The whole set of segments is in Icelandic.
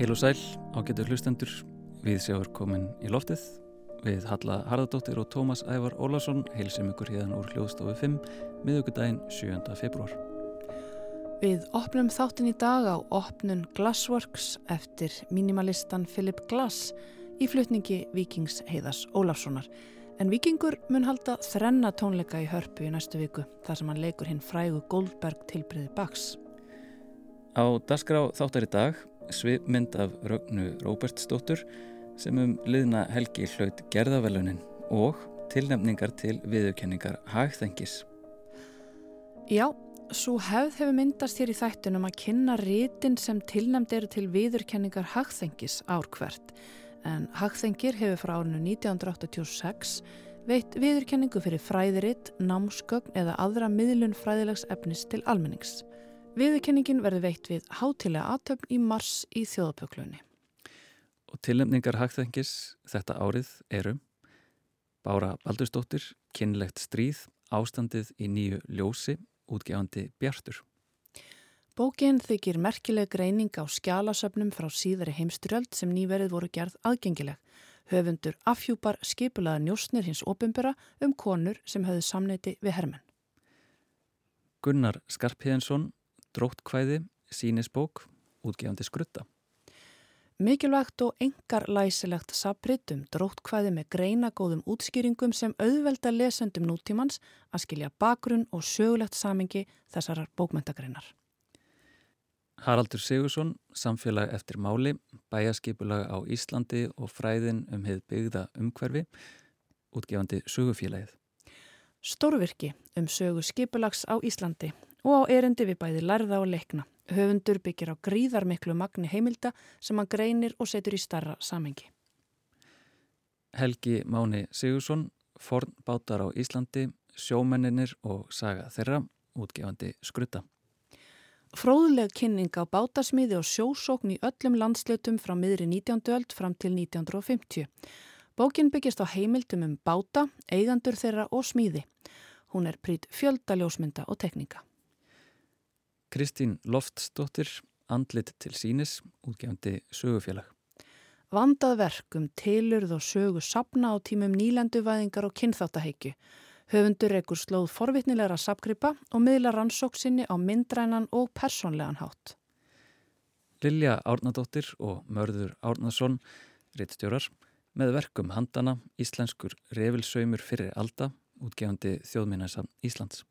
Heil og sæl, ágættur hlustendur, við sjáum komin í loftið, við Halla Harðardóttir og Tómas Ævar Ólarsson heilsum ykkur hérna úr hljóðstofu 5, miðugudaginn 7. februar. Við opnum þáttin í dag á opnun Glassworks eftir minimalistan Philip Glass í flutningi Vikings Heiðars Ólafssonar. En Vikingur mun halda þrenna tónleika í hörpu í næstu viku þar sem hann leikur hinn frægu Goldberg tilbriði baks. Á dasgrá þáttar í dag svipmynd af Rögnu Róbertsdóttur sem um liðna helgi hlaut gerðavelunin og tilnefningar til viðurkenningar hagþengis. Já, svo hefð hefur myndast hér í þættunum að kynna rítin sem tilnæmt eru til viðurkenningar hagþengis ár hvert. En hagþengir hefur frá árinu 1986 veitt viðurkenningu fyrir fræðiritt, námsgögn eða aðra miðlun fræðilegs efnis til almennings. Viðurkenningin verður veitt við hátilega aðtöfn í mars í þjóðapöklunni. Og tilnefningar hagþengis þetta árið eru Bára Baldurstóttir, kynlegt stríð, ástandið í nýju ljósi, útgefandi Bjartur. Bókin þykir merkileg greining á skjálasöfnum frá síðari heimstyrjöld sem nýverið voru gerð aðgengileg. Höfundur afhjúpar skipulaða njósnir hins opimbera um konur sem höfðu samneiti við hermenn. Gunnar Skarpíðensson, dróttkvæði, sínisbók, útgefandi skrutta. Mikilvægt og engar læsilegt sabritt um dróttkvæði með greinagóðum útskýringum sem auðvelda lesendum nútímans að skilja bakgrunn og sögulegt samengi þessarar bókmyndagreinar. Haraldur Sigursson, samfélag eftir máli, bæjaskipulag á Íslandi og fræðin um heið byggða umhverfi, útgefandi sögufélagið. Stórvirki um sögu skipulags á Íslandi og á erendi við bæði lærða og leikna. Höfundur byggir á gríðarmiklu magni heimilda sem hann greinir og setur í starra samengi. Helgi Máni Sigursson, fornbátar á Íslandi, sjómenninir og saga þeirra, útgefandi skrutta. Fróðleg kynning á bátasmiði og sjósókn í öllum landslutum frá miðri 19. öld fram til 1950. Bókin byggist á heimildum um báta, eigandur þeirra og smíði. Hún er prýtt fjöldaljósmynda og teknika. Kristín Loftsdóttir, andlit til sínis, útgefandi sögufélag. Vandað verk um tilurð og sögu sapna á tímum nýlenduvæðingar og kynþáttaheikju. Höfundur ekkur slóð forvitnilegra sapgripa og miðla rannsóksinni á myndrænan og personlegan hátt. Lilja Árnadóttir og Mörður Árnason, rittstjórar, með verkum handana Íslenskur revilsaumur fyrir alda, útgefandi þjóðminnaðsam Íslands.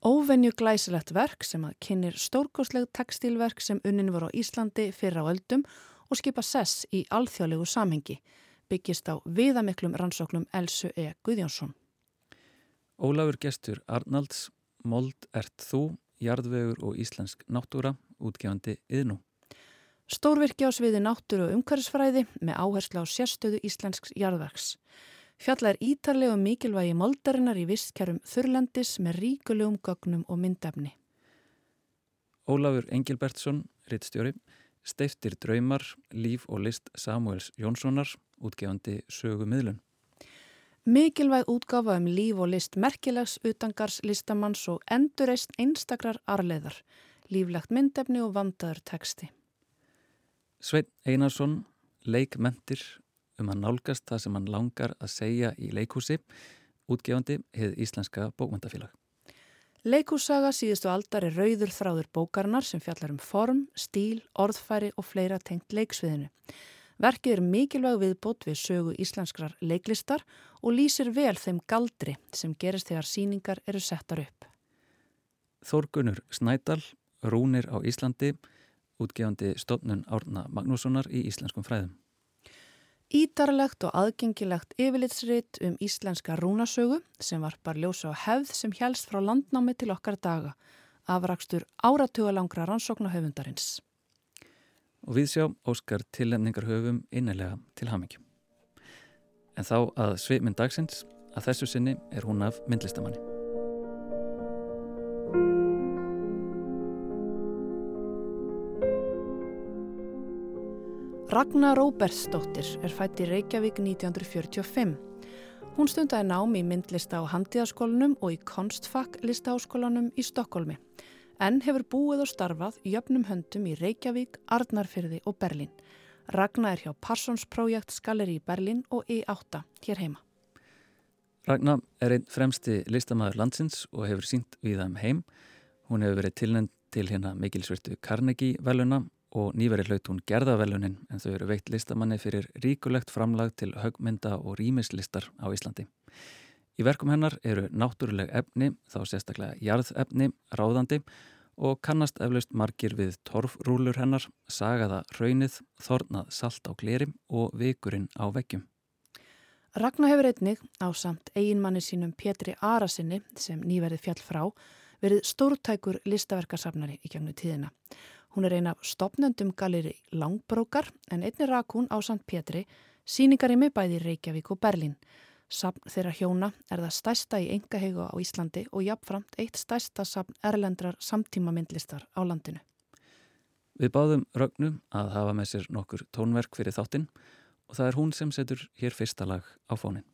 Óvenju glæsilegt verk sem að kynir stórkosleg tekstilverk sem unnin voru á Íslandi fyrir á öldum og skipa sess í alþjóðlegu samhengi, byggist á viðamiklum rannsóknum Elsu E. Guðjónsson. Ólafur gestur Arnalds, Mold ert þú, Jarðvegur og Íslensk náttúra, útgefandi yðnú. Stórvirki á sviði náttúru og umhverfisfræði með áherslu á sérstöðu Íslensks jarðverks. Fjalla er ítarlega um mikilvægi moldarinnar í vistkerfum þurrlendis með ríkulegum gögnum og myndefni. Ólafur Engilbertsson, rittstjóri, steiftir draumar, líf og list Samuels Jónssonar, útgefandi sögu miðlun. Mikilvæg útgafa um líf og list merkilegs utangars listamanns og endurreist einstakrar arleðar, líflegt myndefni og vandaður teksti. Sveit Einarsson, leikmentir, um að nálgast það sem hann langar að segja í leikhúsi, útgefandi hefð Íslenska bókmyndafélag. Leikhússaga síðustu aldar er rauður þráður bókarnar sem fjallar um form, stíl, orðfæri og fleira tengt leiksviðinu. Verkið er mikilvæg viðbót við sögu íslenskrar leiklistar og lýsir vel þeim galdri sem gerist þegar síningar eru settar upp. Þórgunur Snædal, Rúnir á Íslandi, útgefandi stofnun Árna Magnússonar í Íslenskum fræðum. Ídarlegt og aðgengilegt yfirlitsrit um íslenska rúnasögu sem varpar ljósa á hefð sem helst frá landnámi til okkar daga, afrakstur áratugalangra rannsókna höfundarins. Og við sjá Óskar tillemningar höfum innilega til hamingjum. En þá að svipmynd dagsins, að þessu sinni er hún af myndlistamanni. Ragnar Róbertsdóttir er fætt í Reykjavík 1945. Hún stundaði námi í myndlista á Handíðaskólanum og í Konstfakk listaháskólanum í Stokkólmi. en hefur búið og starfað jöfnum höndum í Reykjavík, Arnarfyrði og Berlín. Ragnar er hjá Parsons Project Skalleri í Berlín og E8 hér heima. Ragnar er einn fremsti listamæður landsins og hefur sínt við þeim um heim. Hún hefur verið tilnend til hérna mikilsvertu Carnegie veluna og nýverið hlaut hún gerðavelunin en þau eru veitt listamanni fyrir ríkulegt framlag til högmynda og rýmislistar á Íslandi. Í verkum hennar eru náttúruleg efni, þá sérstaklega jarðefni, ráðandi og kannast eflaust margir við torfrúlur hennar, sagaða raunið, þornað salt á gleri og vikurinn á veggjum. Ragnar hefur einnig á samt eiginmanni sínum Pétri Arasinni sem nýverið fjall frá verið stórtækur listaverkarsafnari í gegnu tíðina. Hún er eina af stopnendum galeri Langbrókar en einni rak hún á St. Pétri síningar í miðbæði Reykjavík og Berlín. Safn þeirra hjóna er það stærsta í engahegu á Íslandi og jafnframt eitt stærsta safn erlendrar samtíma myndlistar á landinu. Við báðum Rögnu að hafa með sér nokkur tónverk fyrir þáttinn og það er hún sem setur hér fyrsta lag á fónin.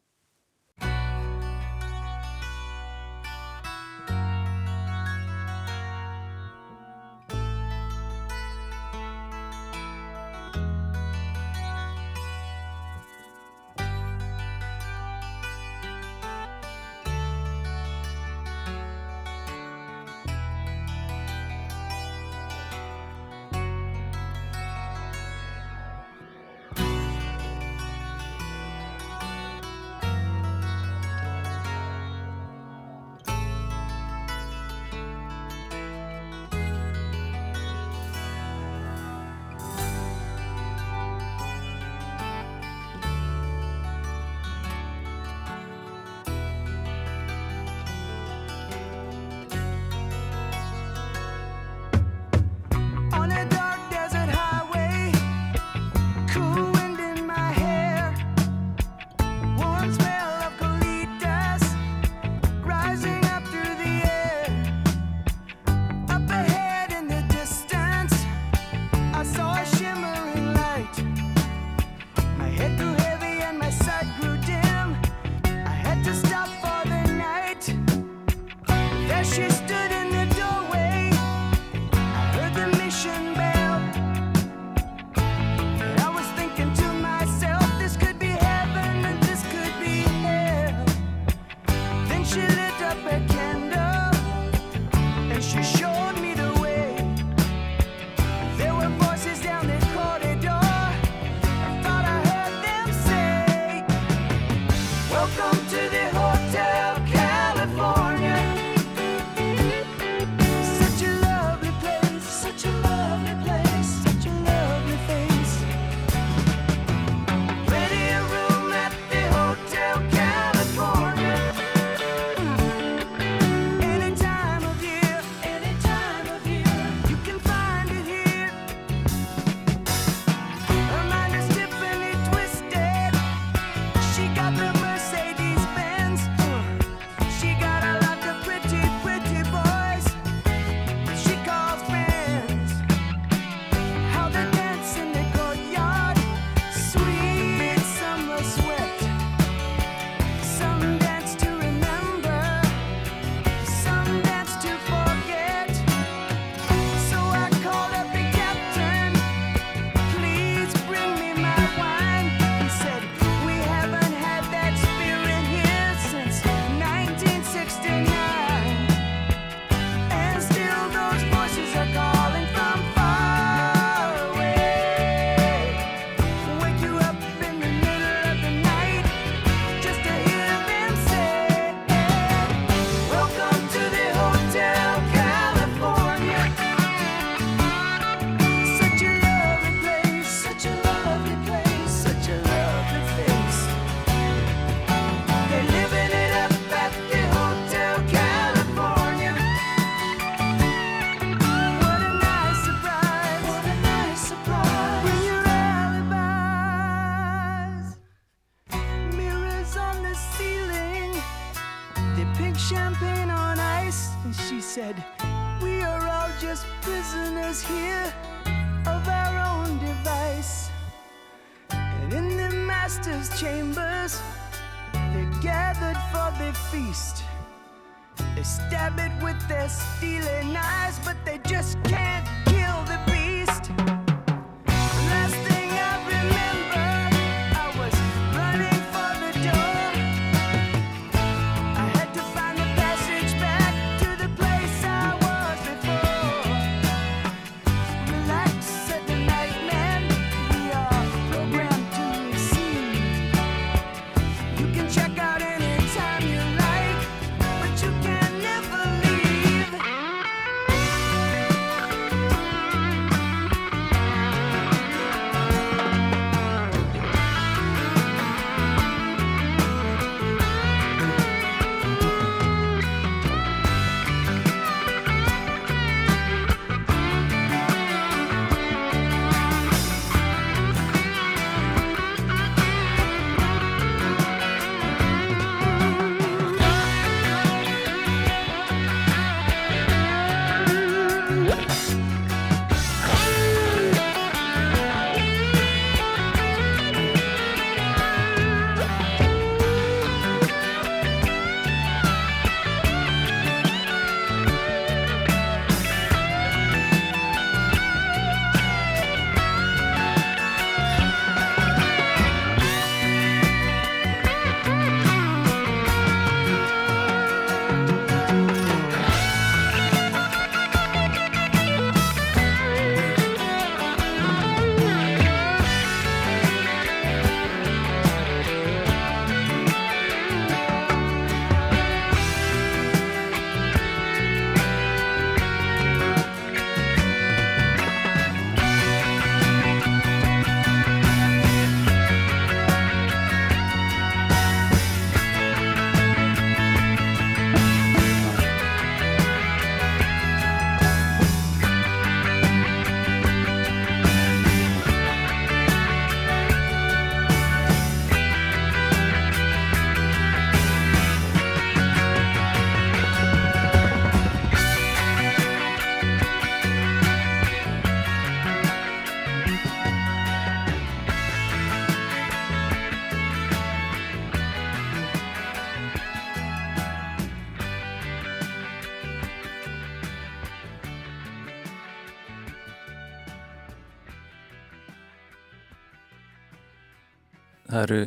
Eru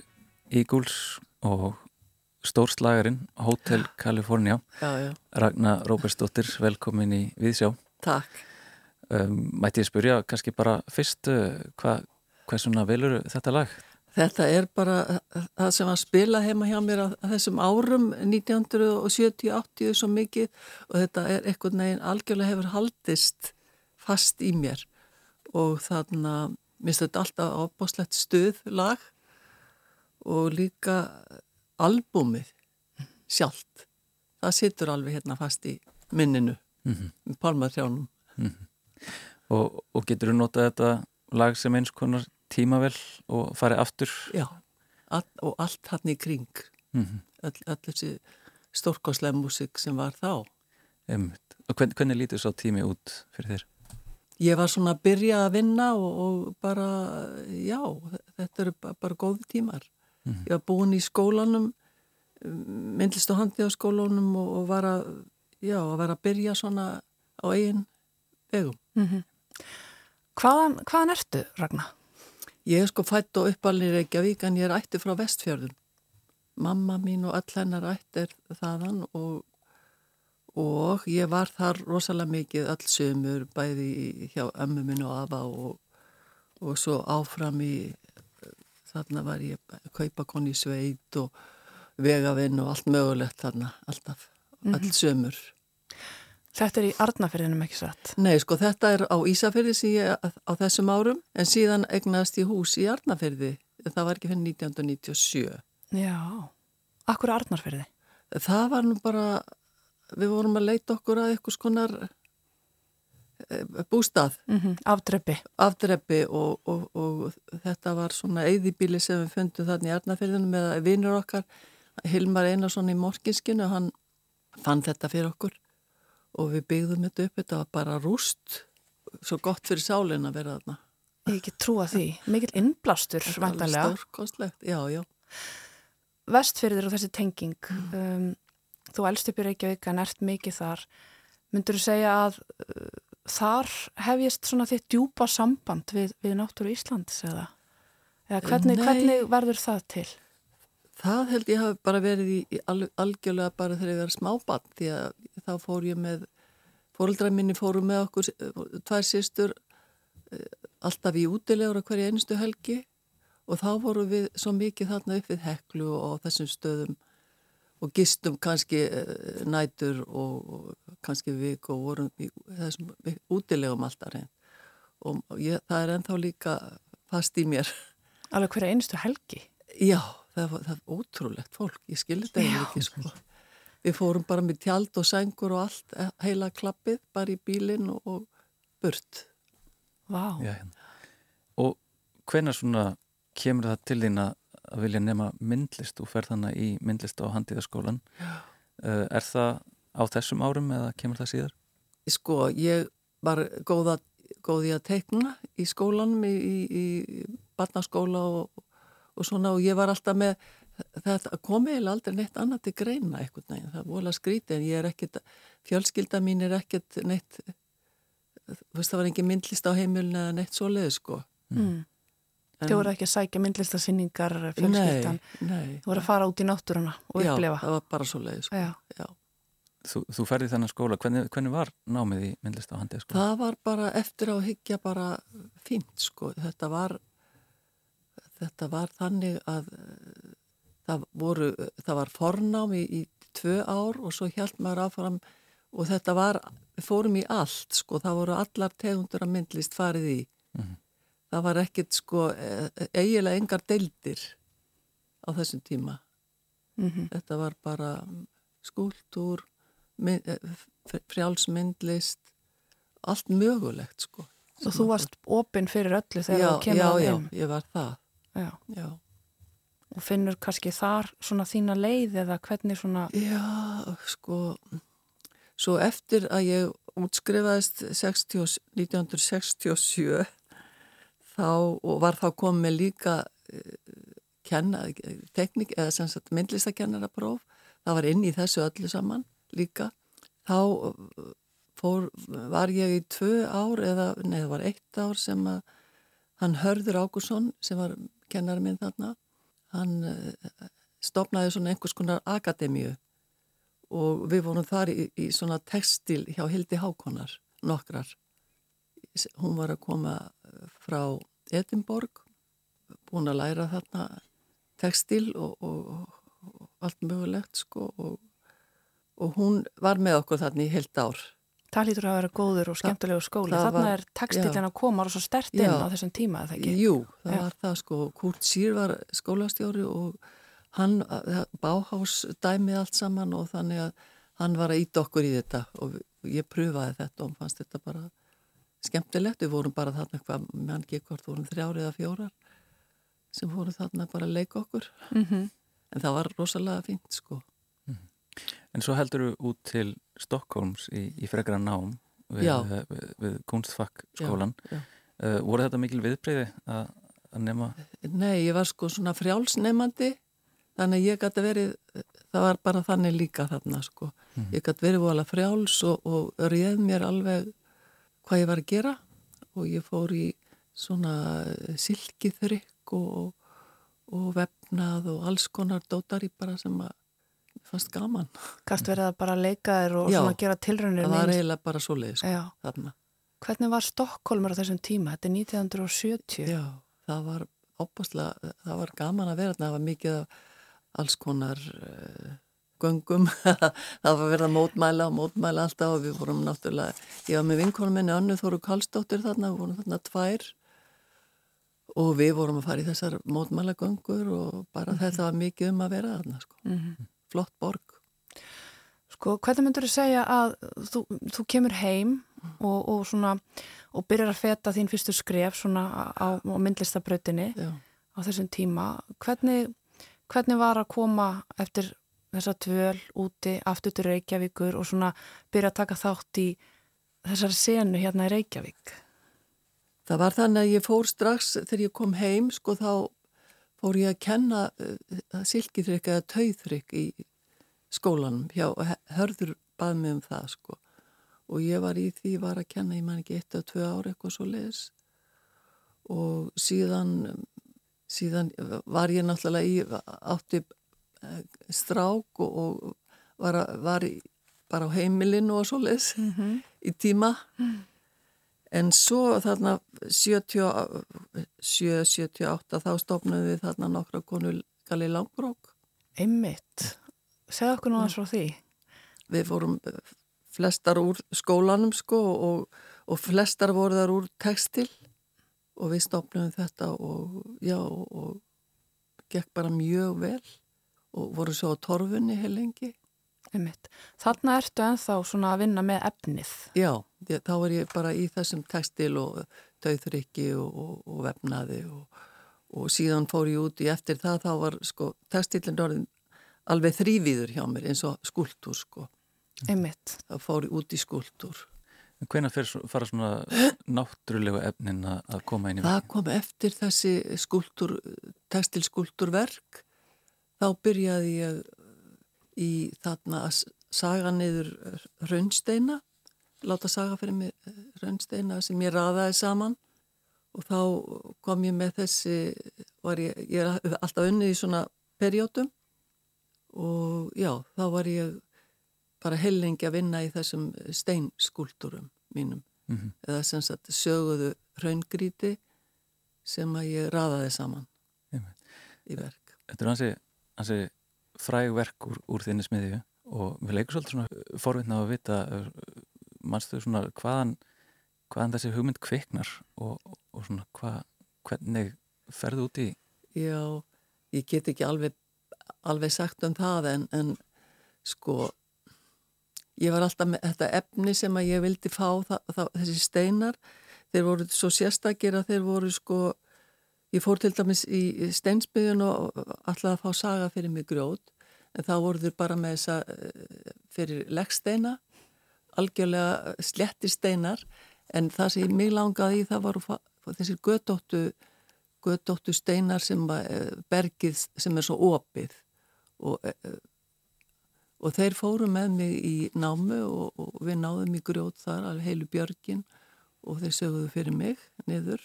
Eagles og stórslagarinn Hotel California. Já, já, Ragnar Róbersdóttir, velkomin í Viðsjá takk. um, Mætti ég spyrja kannski bara fyrst uh, hvað hva svona velur þetta lag? Þetta er bara það sem að spila heima hjá mér á þessum árum 1970-80 svo mikið og þetta er eitthvað neginn algjörlega hefur haldist fast í mér. Og þannig að minnst þetta alltaf ábáslegt stuð lag og líka albúmið sjálft. Það situr alveg hérna fast í minninu, mm -hmm. Pálmatrjánum. Og, og getur þú notað þetta lag sem eins konar tímavel og farið aftur? Já, all, og allt hann í kring, Mm -hmm. all, all þessi stórkoslega músik sem var þá. Og hvern, hvernig lítur svo tími út fyrir þér? Ég var svona að byrja að vinna og, og bara, já, þetta eru bara, bara góði tímar. Mhm. Ég var búin í skólanum, myndlist og handi á skólanum og, og var að, já, að vera að byrja svona á eigin vegum. Mm hvaðan, hvaðan ertu, Ragnar? Ég er sko fætt og uppalinn í Reykjavík en ég er ætti frá vestfjörðum. Mamma mín og öll hennar ætti er þaðan og, og ég var þar rosalega mikið öll sömur bæði hjá ömmu minn og afa og, og svo áfram í, þarna var ég að kaupa konni í sveit og vegavinn og allt mögulegt þarna, alltaf, öll sömur. Þetta er í Arnafyrðinum ekki satt. Nei, sko þetta er á Ísafyrði sem ég á þessum árum en síðan egnaðist ég hús í Arnafyrði. Það var ekki fyrir 1997. Já, akkur Arnarfyrði? Það var nú bara, við vorum að leita okkur að eitthvað skonar bústað, Mm -hmm. Afdreppi. afdreppi og, og, og þetta var svona eyðibíli sem við fundum þarna í Arnafyrðinu með vinnur okkar, Hilmar Einarsson í Morkinskinu, hann fann þetta fyrir okkur og við byggðum þetta upp, þetta var bara rúst, svo gott fyrir sálinn að vera þarna. Ég ekki trúa því. Mikil innblástur, vantarlega. Stórkostlegt, já, já. Vestfyrðir og þessi tenging. Um, þú elst upp í Reykjavík en ert mikið þar. Myndur þú segja að þar hefjist svona þitt djúpa samband við, við náttúru Íslands eða? Eða hvernig, hvernig verður það til? Það held ég hafi bara verið í, í al, algjörlega bara þegar ég var smábann því að þá fór ég með, fóreldrar minni fóru með okkur, tvær sýstur, eh, alltaf í útilegur á hverju einustu helgi og þá voru við svo mikið þarna upp við heklu og þessum stöðum og gistum kannski eh, nætur og, og kannski vik og vorum í þessum útilegum alltaf reynd og ég, það er ennþá líka fast í mér. Alveg hverja einstu helgi? Já, það var, það var ótrúlegt fólk, ég skilði þetta ekki sko. Við fórum bara með tjald og sængur og allt, eh, heila klappið, bara í bílinn og, og burt. Vá. Já, hérna. Og hvenær svona kemur það til þín að að vilja nema myndlist og fer þannig í myndlist á handíðaskólan uh, er það á þessum árum eða kemur það síðar? Sko, ég var góða, góði að teikna í skólanum, í, í, í barnaskóla og, og svona og ég var alltaf með, þetta kom eiginlega aldrei neitt annað til greina eitthvað neginn, það er vola skrítið en ég er ekkert, fjölskylda mín er ekkert neitt, þú veist það var engin myndlist á heimilin eða neitt svoleiði sko. Mm. Þið voru ekki að sækja myndlistasynningar fjölskyldan. Nei, nei. Þú voru að fara út í náttúruna og Já, upplefa. það var bara svoleiði sko. Já. Já. Þú, þú ferði þennan skóla, hvernig, hvernig var námið í myndlist á handíðaskóla? Það var bara eftir á að higgja bara fínt sko. Þetta var, þetta var þannig að eh, það, voru, það var fornám í, í tvö ár og svo hjælt maður áfram og þetta var, fórum í allt sko. Það voru allar tegundur að myndlist farið í. Það var ekkit sko eh, eiginlega engar deildir á þessum tíma. Mm Þetta var bara skúltúr, eh, frjálsmyndlist, allt mögulegt sko. Og þú varst opinn fyrir öllu þegar já, þú kemur já, já, ég var það, Já. já. Og finnur kannski þar svona þína leið eða hvernig svona... Já, sko, svo eftir að ég útskrifaðist 60, 1967 þá og var þá komið líka uh, kenna, teknik eða sem sagt myndlistakennarapróf, það var inn í þessu öllu saman líka, þá eh, fór, var ég í tvö ár eða, nei það var eitt ár sem að hann Hörður Ágússon sem var kennari minn þarna, hann uh, stopnaði svona einhvers konar akademíu og við vorum þar í, í svona textil hjá Hildi Hákonar, nokkrar. Hún var að koma frá Edinborg, búin að læra þarna textil og, og, og allt mögulegt sko og, og hún var með okkur þarna í heilt ár. Það lítur að vera góður og skemmtilegu skóli. Þarna var- er textilinn að koma og svo stert inn Já. á þessum tíma, eða ekki? Jú, það Já. var það sko, Kurt Sýr var skólastjóri og hann báhás dæmið allt saman og þannig að hann var að íta okkur í þetta og ég pröfaði þetta og fannst þetta bara skemmtilegt. Við vorum bara þarna eitthvað, meðan ekki hvort vorum þrjár eða fjórar sem voru þarna bara að leika okkur. Mm En það var rosalega fínt sko. En svo heldur þú út til Stokkólms í, í frekara nám við, Já. við, við Kunstfakk skólan. Já, já. Uh, voru þetta mikil viðbreyði að, að nema? Nei, ég var sko svona frjálsnemandi þannig að ég gæti verið það var bara þannig líka þarna sko ég gæti verið vola frjáls og, og réð mér alveg hvað ég var að gera og ég fór í svona silkiþrykk og, og vefnað og alls konar dótari bara sem að fannst gaman Gast verið að bara leika þér og Já. svona gera tilraunir það var eiginlega bara svo leið sko, Já. Hvernig var Stokkólmur á þessum tíma? Þetta er 1970. Já, það var opaslega, það var gaman að vera þarna, það var mikið alls konar uh, göngum, það var verið að mótmæla og mótmæla alltaf og við vorum náttúrulega, ég var með vinkonum minni Önnu Þóru Karlsdóttir þarna, við vorum þarna tvær og við vorum að fara í þessar mótmæla göngur og bara þetta var mikið um að vera þarna, sko. Mhm. flott borg. Sko, hvernig myndur þú segja að þú, þú kemur heim og, og svona og byrjar að feta þín fyrstu skref svona á, á myndlistabrautinni á þessum tíma. Hvernig, hvernig var að koma eftir þessa tvöl úti aftur til Reykjavíkur og svona byrja að taka þátt í þessar senu hérna í Reykjavík? Það var þannig að ég fór strax þegar ég kom heim, sko þá fór ég að kenna uh, silkiþrykk eða tauðþrykk í, skólanum hjá Hörður bað mig um það sko og ég var í því, var að kenna, ég man ekki eitt eða tvö ári eitthvað svo leiðis og síðan síðan var ég náttúrulega í átti eh, strák og, og var, var í, bara á heimilinu og svo leiðis mm -hmm. í tíma. En svo þarna 77-78 þá stopnum við þarna nokkra konu Gali Langbrók Einmitt, segð okkur að svo því. Við fórum flestar úr skólanum sko og, og flestar voru þar úr tekstil og við stopnum þetta og já og gekk bara mjög vel og voru svo á torfunni heil lengi. Þannig ertu enþá svona að vinna með efnið? Já, ég, þá er ég bara í þessum tekstil og tauðriki og, og, og vefnaði og, og síðan fór ég út í eftir það þá var sko tekstilin orðin alveg þrývíður hjá mér eins og skultúr sko. Einmitt. Það fór út í skultúr. Hvernig fara svona náttúrulegu efnin að koma inn í verkið? Það kom eftir þessi skultúr, tekstilskultúrverk. Þá byrjaði ég í þarna að saga niður raunsteina, láta saga fyrir mig raunsteina sem ég raðaði saman og þá kom ég með þessi, ég, ég er alltaf unnið í svona perjótum og já, þá var ég bara hellingi að vinna í þessum steinskúltúrum mínum mm -hmm. eða sem sagt söguðu raungríti sem að ég raðaði saman Jum. í verk Þetta er hansi, hansi fræg verk úr, úr þinni smiðju og við leikum svolítið svona forvinna að vita mannstu svona hvaðan hvaðan þessi hugmynd kviknar og, og svona hva, hvernig ferðu út í? Já, ég get ekki alveg alveg sagt um það en, en sko ég var alltaf með þetta efni sem að ég vildi fá það, það, þessi steinar. Þeir voru svo sérstakir að þeir voru sko ég fór til dæmis í steinsbyðun og alltaf að fá saga fyrir mig grjót en þá voru þeir bara með þessa eh, fyrir leggsteina algjörlega sletti steinar en það sem ég mig langaði það voru þessir gödóttu gödóttu steinar sem eh, bergið sem er svo opið og eh, og þeir fóru með mig í námu og, og við náðum í grjót þar heilu björgin og þeir sögðu fyrir mig niður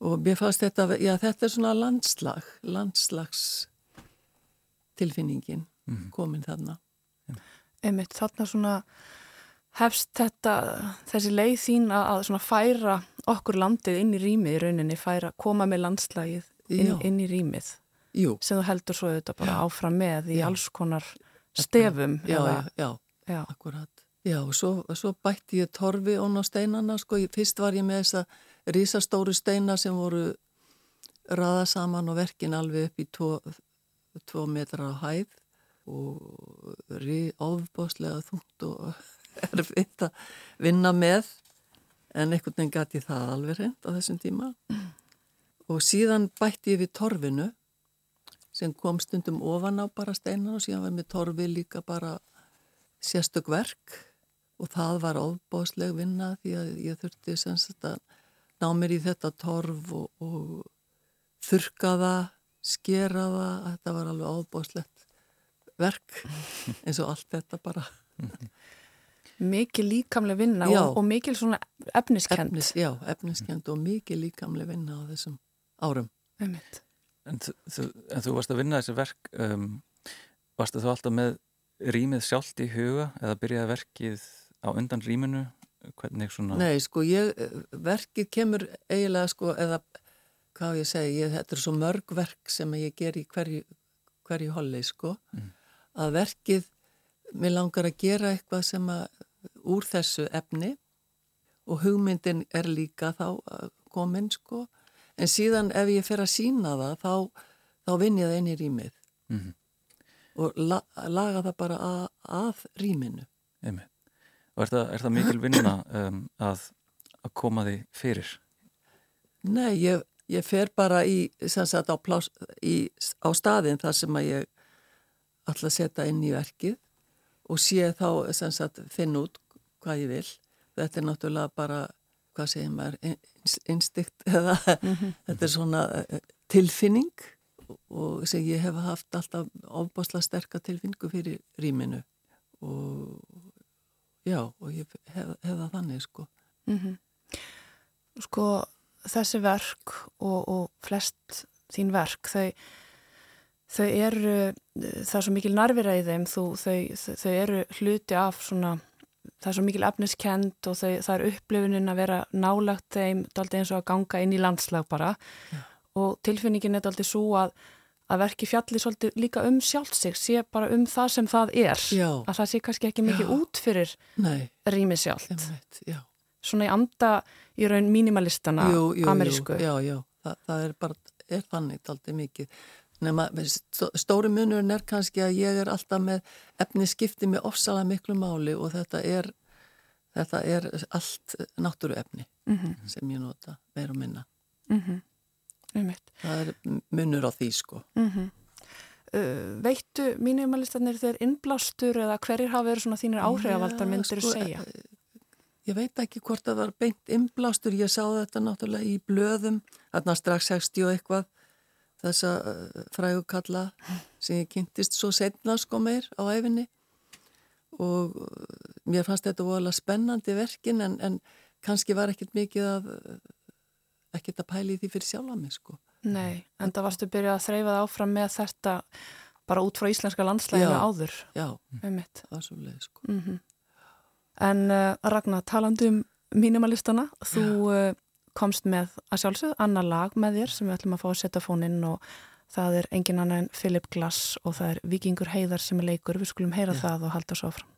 og mér fannst þetta, já þetta er svona landslag, landslags tilfinningin mm. komin þarna. Einmitt þarna svona hefst þetta, þessi leið þín að svona færa okkur landið inn í rýmið í rauninni, færa, koma með landslagið inn, inn í rýmið Jú. sem þú heldur svo auðvitað bara já. áfram með í já. alls konar stefum já, já, já, já, akkurat Já, og svo, svo bætti ég torfi ón á steinana, sko, fyrst var ég með þessa rísastóru steina sem voru raða saman og verkin alveg upp í tvo, tvo metra á hæð og ofbáslega þungt og erfitt að vinna með en einhvern veginn gæti það alveg reynd á þessum tíma. Og síðan bætti ég við torfinu sem kom stundum ofan á bara steinan og síðan var með torfi líka bara sérstök verk og það var ofbásleg vinna því að ég þurfti semst að ná mér í þetta torf og, og þurka það, skera það, þetta var alveg ofbáslegt verk eins og allt þetta bara. Mikið líkamlega vinna já, og, og mikið svona efniskend. Efnis, já, efniskend og mikið líkamlega vinna á þessum árum. Einmitt. En þú, en þú varst að vinna þessi verk, um, varst þú alltaf með rýmið sjálft í huga eða byrjaði verkið á undan rýminu? Hvernig svona? Nei, sko, ég, verkið kemur eiginlega, sko, eða hvað ég segi, ég, þetta er svo mörg verk sem ég ger í hverju, hverju holli, sko, mm. að verkið, mér langar að gera eitthvað sem að úr þessu efni og hugmyndin er líka þá komin, sko, en síðan ef ég fer að sína það þá, þá vinn ég það inn í rýmið mm -hmm. og la, laga það bara að, að rýminu Emi. Og er það, er það mikil vinna um, að, að koma því fyrir? Nei, ég, ég fer bara í, sagt, á, plás, í, á staðin þar sem að ég ætla að setja inn í verkið og sé þá sagt, finn út hvað ég vil þetta er náttúrulega bara hvað segir maður, instinkt eða mm -hmm. þetta er svona eh, tilfinning og sem ég hef haft alltaf ofbásla sterka tilfinningu fyrir rýminu og já, og ég hef, hef það þannig sko. Mm Sko þessi verk og, og flest þín verk, þau, þau eru, það er svo mikil narfira í þeim, þú, þau, þau eru hluti af svona, það er svo mikil efniskend og þau, það er upplifunin að vera nálagt þeim, daldi eins og að ganga inn í landslag bara Já. og tilfinningin er daldi svo að að verki fjalli svolítið líka um sjálfsig sé bara um það sem það er Já. að það sé kannski ekki mikið Já. út fyrir Nei, rými sjálft já. svona í anda í raun mínimalistana jú, jú, amerísku Jú, já, já, Þa, það er bara, er þannig aldrei mikið. Stó- stóri munurinn er kannski að ég er alltaf með efni skipti með ofsalega miklu máli og þetta er, þetta er allt náttúruefni mm sem ég nota, meir og minna. -hmm. Um Það er munur á því, sko. uh, Veittu mínimalistarnir þeir innblástur eða hverjir hafa verið svona þínir áhrifavaldar Já, myndir sko, segja? eh, Ég veit ekki hvort það var beint innblástur, ég sá þetta náttúrulega í blöðum, þarna strax 60 og eitthvað, þessa uh, frægukalla sem ég kynntist svo setna sko meir á æfinni og uh, mér fannst þetta voðalega spennandi verkin en, en kannski var ekkert mikið uh, ekkert að pæli því fyrir sjálfa mig sko. Nei, en það varstu byrjað að þreyfa það áfram með þetta bara út frá íslenska landslæginu Já. áður Já, um það var svo leið sko. Mm En uh, Ragnar, talandi um mínimalistana, þú uh, komst með að sjálfsögðu annar lag með þér sem við ætlum að fá að setja fóninn og það er engin annar en Philip Glass og það er Vikingur Heiðar sem er leikur, við skulum heyra Já. það og halda svo áfram.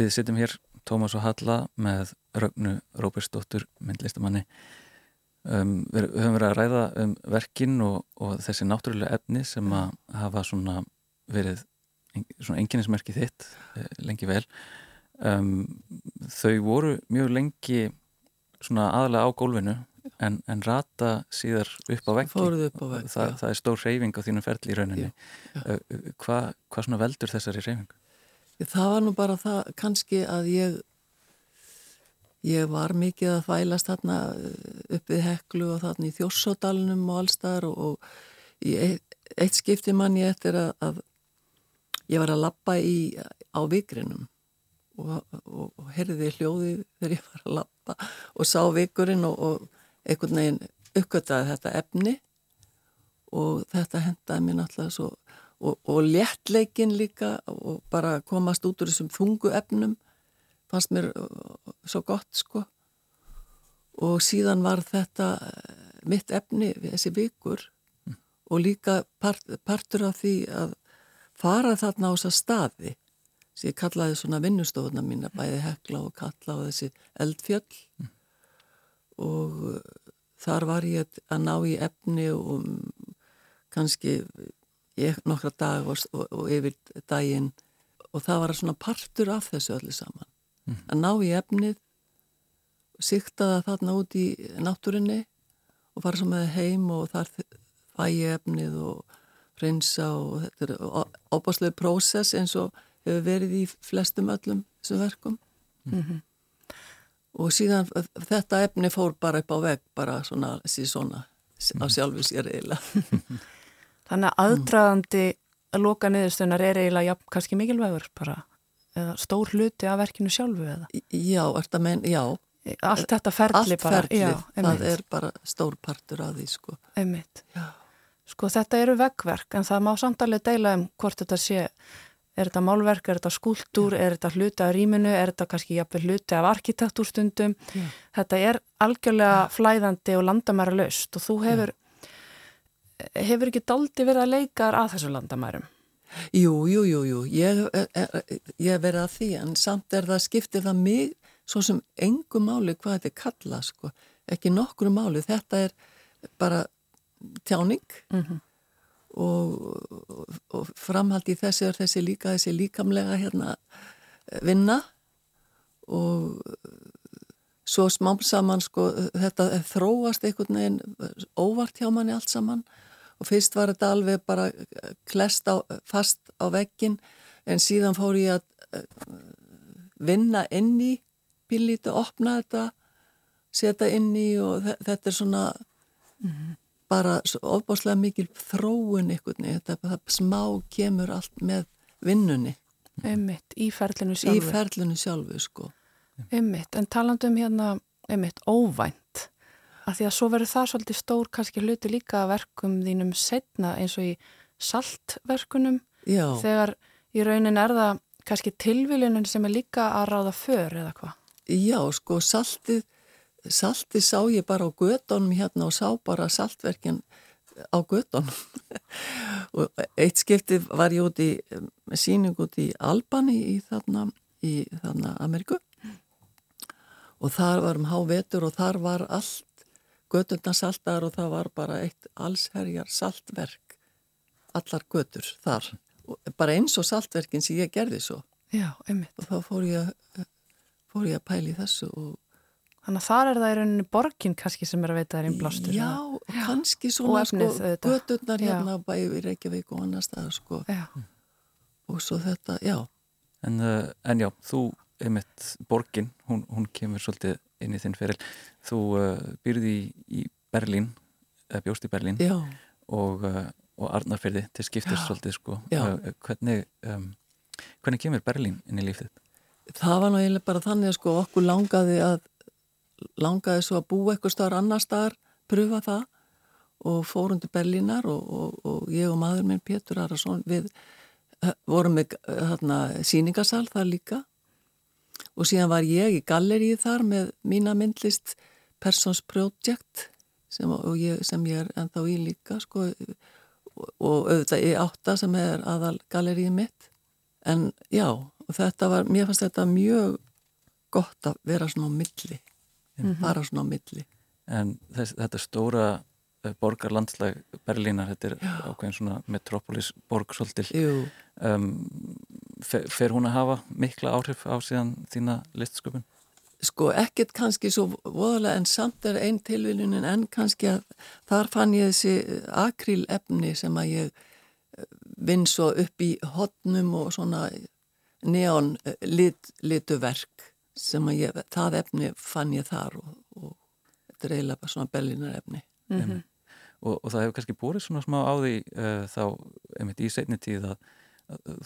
Við sittum hér, Tómas og Halla með Rögnu Róbersdóttur myndlistamanni um, við höfum verið að ræða um verkin og, og þessi náttúrulega efni sem að hafa svona verið svona enginnismerki þitt eh, lengi vel um, þau voru mjög lengi svona aðalega á gólfinu en, en rata síðar upp á veggi upp á vegg, það, já. það er stór reyfing á þínum ferli í rauninni. Uh, uh, hvað hva svona veldur þessari reyfingu? Það var nú bara það kannski að ég ég var mikið að þvælast þarna eh, upp við heklu og þarna í þjórsódalunum og allstaðar og, og eitt, eitt skipti mann ég eftir að, að ég var að lappa í, á vikrinum og, og, og herði hljóðið þegar ég var að lappa og sá vikurinn og, einhvern veginn uppgötaði þetta efni og þetta hendaði mér náttúrulega svo og, og léttleikin líka og bara komast út úr þessum þungu efnum fannst mér svo gott sko. Og síðan var þetta eh, mitt efni þessi vikur og líka part, partur af því að fara þarna á þessa staði sem ég kallaði svona vinnustofuna mína bæði hekla og kalla og þessi eldfjöll. Og uh, þar var ég að ná í efni og um, kannski ég nokkra dag og, og, og yfir daginn og það var svona partur af þessu öllu saman. Að ná í efnið sikta það þarna út í náttúrinni og fara svo með heim og þar fæ ég efnið og reynsa og þetta er óbáslega prósess eins og hefur verið í flestum öllum þessum verkum. Og síðan þetta efni fór bara upp á vegg bara svona, sí, svona á sjálfu sér eiginlega Þannig að aðdraðandi að loka niðurstöðunar er eiginlega jafn, kannski mikilvægur bara, eða stór hluti af verkinu sjálfu eða. Já, að menn, já Allt þetta ferli allt bara. ferlið, já, það er bara stór partur af því sko Einmitt. Já. Sko þetta eru veggverk en það má samt alveg deila um hvort þetta sé, er þetta málverk, er þetta skúltúr, er þetta hluti af rýminu, er þetta kannski jafnvel hluti af arkitektúrstundum. Já. Þetta er algjörlega flæðandi og landamæra laust og þú hefur, hefur ekki daldi verið að leika að þessu landamærum. Jú, jú, jú, jú, ég, hef verið að því en samt er það skiptið það mig svo sem engu máli hvað þetta er kallað sko, ekki nokkru máli, þetta er bara tjáning Mhm. og, og, og framhald í þessi er þessi líka, þessi líkamlega hérna vinna og svo smám saman sko þetta þróast einhvern veginn óvart hjá manni allt saman og fyrst var þetta alveg bara klest á, fast á veggin en síðan fór ég að eh, vinna inn í bílíti, opna þetta setja inn í og þe- þetta er svona bara svo ofbáslega mikil þróun veginn, þetta það smá kemur allt með vinnunni. Einmitt, í ferlinu í sjálfu. ferlinu sjálfu sko. Einmitt, en talandum hérna, einmitt, óvænt, að því að svo verður það svolítið stór kannski hluti líka af verkum þínum setna eins og í saltverkunum, Já, þegar í raunin er það kannski tilviljunin sem er líka að ráða för eða hvað. já sko saltið saltið sá ég bara á gödunum hérna og sá bara saltverkin á gödunum og eitt skiptið var ég út í með síning út í Albani í þarna, í þarna Ameriku og þar var um hávetur og þar var allt gödurna saltar og það var bara eitt allsherjar saltverk allar götur þar. Bara eins og saltverkin sem ég gerði svo. Já, einmitt. og þá fór ég, fór ég að pæli þessu og Þannig að þar er það í rauninni borgin kannski sem er að veita þær innblástur. Já, og kannski svona sko, göturnar Já. hérna bæði í Reykjavík og annar staðar sko. Já, og svo þetta, já, En, uh, en já, þú, einmitt, borgin, hún, hún kemur svolítið inn í þinn feril. Þú uh, býrði í, í Berlín, eða bjóst í Berlín já, og, uh, og Arnarferði til skiptist svolítið, sko. Uh, hvernig, um, hvernig kemur Berlín inn í lífið? það var eiginlega bara þannig að sko okkur langaði að langaði svo að búa eitthvað staðar annar staðar, pröfa það og fórum til Berlínar og, og, og ég og maður minn Pétur Arason við eh, vorum með eh, þarna síningasal þar líka og síðan var ég í galleríð þar með mína myndlist Persons Project sem, ég, sem ég er ennþá í líka sko. Og, og auðvitað í átta sem er aðal galleríð mitt. En já, var, mér fannst þetta mjög gott að vera svona á milli. Bara svona á milli. En þess, þetta stóra uh, borgarlandslag Berlínar, þetta er ákveðin svona metropolis borg svolítil. Um, fer, hún að hafa mikla áhrif á síðan þína listsköpun? sko ekkert kannski svo voðalega en samt er einn tilviljunin en kannski að þar fann ég þessi akríl efni sem að ég eh, vinn svo upp í hotnum og svona neon eh, lit, lituverk sem að ég, það efni fann ég þar og, og þetta er eiginlega bara svona bellinar efni. Mhm. Og, og það hefur kannski búið svona smá á því uh, þá, einmitt í seinni tíð að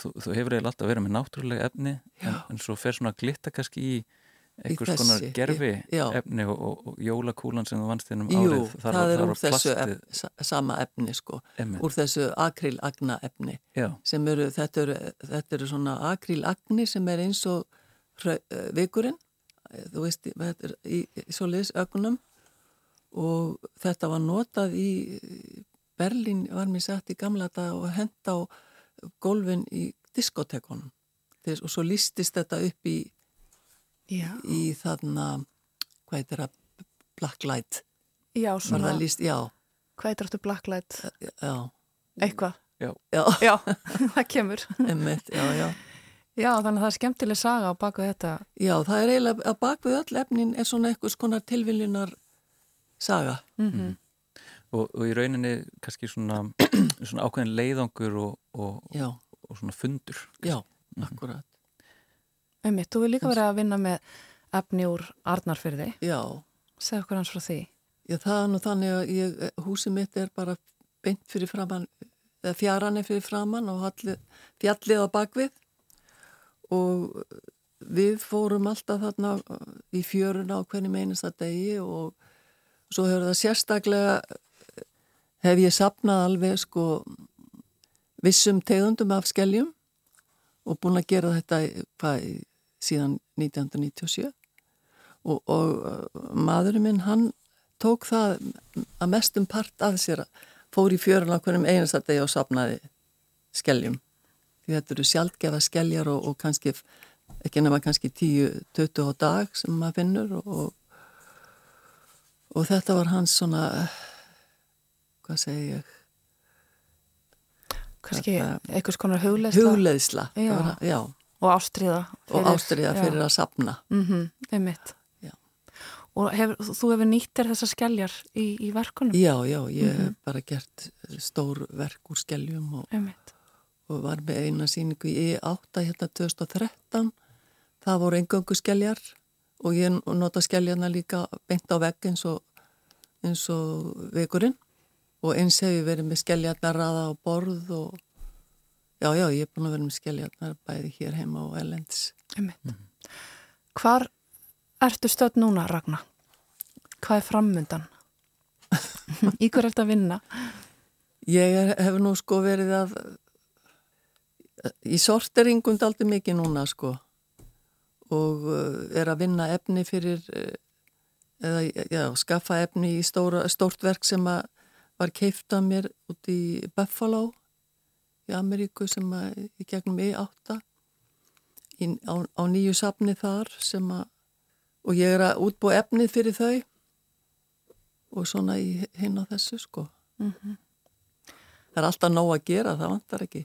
þú, þú hefur eiginlega alltaf verið með náttúrulega efni en, en svo fer svona að glitta kannski í einhvers þessi, konar gerfi ég- efni og, og, og jólakúlan sem þú vannst þinnum Jú, árið það er úr þessu ef, sa- sama efni sko, einmitt. úr þessu akrílagna efni Já, sem eru, þetta eru, þetta eru svona akrílagni sem er eins og eh, vikurinn, þú veist, þetta er í, í svoleiðis ögnum og þetta var notað í Berlín var mér sagt í gamla dag og henda á gólfin í diskotekonum Þess, og svo lístist þetta upp í, Já, í þarna, hvað heitir það, blacklight, já svona, líst, já, hvað er þetta blacklight? já, Eitthvað, já, já, það kemur. emmitt, já, já. Já, þannig að það er skemmtileg saga á baku þetta. Já, það er eiginlega að bakvið öll efnin er svona eitthvað skonar tilviljunar saga. Mm og, og í rauninni kannski svona, svona ákveðin leiðangur og, og, og svona fundur. já, akkurat. Einmitt, þú vil líka vera að vinna með efni úr Arnarfyrði. Já, Segð okkur hans frá því. já, það er nú þannig að ég, húsið mitt er bara beint fyrir framann, eða fjaran er fyrir framann og halli, fjallið á bakvið og við fórum alltaf þarna í fjöruna á hvernig meinast að degi og svo hefur það sérstaklega hef ég sapnað alveg sko vissum tegundum af skeljum og búin að gera þetta hvað, síðan 1997 og, og uh, maðurinn minn hann tók það að mestum part af sér að fór í fjörun á hverjum einasta degi og sapnaði skeljum. Því þetta eru sjaldgefa skeljar og, og kannski ekki nema kannski 10-20 á dag sem maður finnur og, og þetta var hans svona hvað segi ég Kannski einhvers konar hugleisla hugleðsla Já. Var- já, og ástriða. og ástriða fyrir að sapna Mm -hmm, einmitt. Já. Og hef, þú hefur nýtt þér þessar skelljar í, í verkunum? já, já, ég Mhm. hef bara gert stór verk úr skeljum og, og var með eina síningu í E8 hérna 2013 það voru engöngu skeljar og ég nota skeljarna líka beint á vegg eins og eins og vikurinn og eins hef ég verið með skeljarnar raða á borð og já, já, ég er búin að vera með skeljarnar bæði hér heima og elendis Einmitt. Hvar ertu stödd núna, Ragnar? Hvað er framundan? í hver ert að vinna? Ég er, hef nú sko verið að í sorteringum daldi mikið núna sko og uh, er að vinna efni fyrir uh, eða já, skaffa efni í stóra, stórt verk sem að var keift af mér út í Buffalo í Ameríku sem að í gegnum E8 í, á, á nýju safni þar sem að og ég er að útbúa efnið fyrir þau og svona í hinn á þessu sko Það er alltaf nóg að gera, það vantar ekki.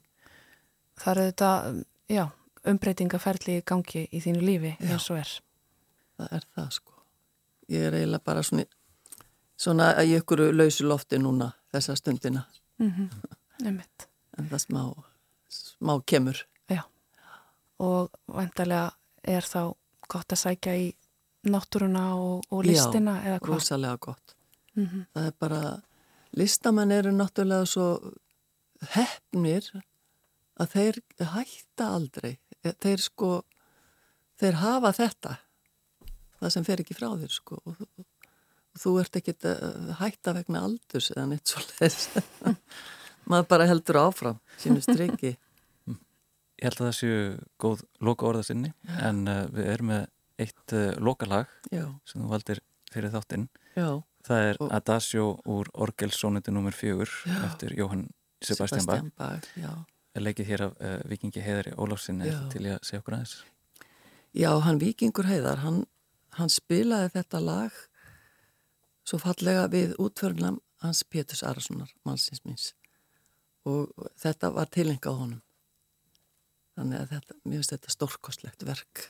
Það eru þetta, já, umbreytingaferli í gangi í þínu lífi Já. eins og er. Það er það sko. Ég er eiginlega bara svona, svona ég ykkur lausu lofti núna þessa stundina. Mm Einmitt. En það smá, smá kemur. Já. Og vendarlega er þá gott að sækja í náttúruna og, og Já, listina eða hvað? Rosalega gott. Mm Það er bara, listamenn eru náttúrulega svo hefnir að þeir hætta aldrei. Þeir sko, þeir hafa þetta. Það sem fer ekki frá þér sko. Og þú ert ekki hætta vegna aldurs eða neitt svo leiðis. Maður bara heldur áfram sínu striki. Ég held að það séu góð loka orða sinni en uh, við erum með eitt uh, lokalag Já, sem þú valdir fyrir þáttinn. já. Það er Og- Adagio úr Orgelsóniti nr. 4 eftir Jóhann Sebastian Bach. Bach. Já, leikið hér af uh, Vikingi Heiðari Ólafsson Já. til ég að segja okkur aðeins Já, hann Víkingur Heiðar, hann, hann spilaði þetta lag svo fallega við útförnum hans Péturs Arasonar, mannsins minns. Og þetta var tilengað honum. Þannig að þetta, mér finnst þetta stórkostlegt verk.